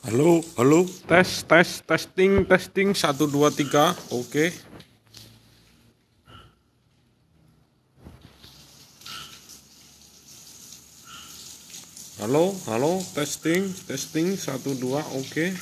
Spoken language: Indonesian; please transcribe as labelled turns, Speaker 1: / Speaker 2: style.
Speaker 1: Halo, halo, tes, tes, testing, testing, satu, dua, tiga, oke. Halo, halo, testing, testing, satu, dua, oke.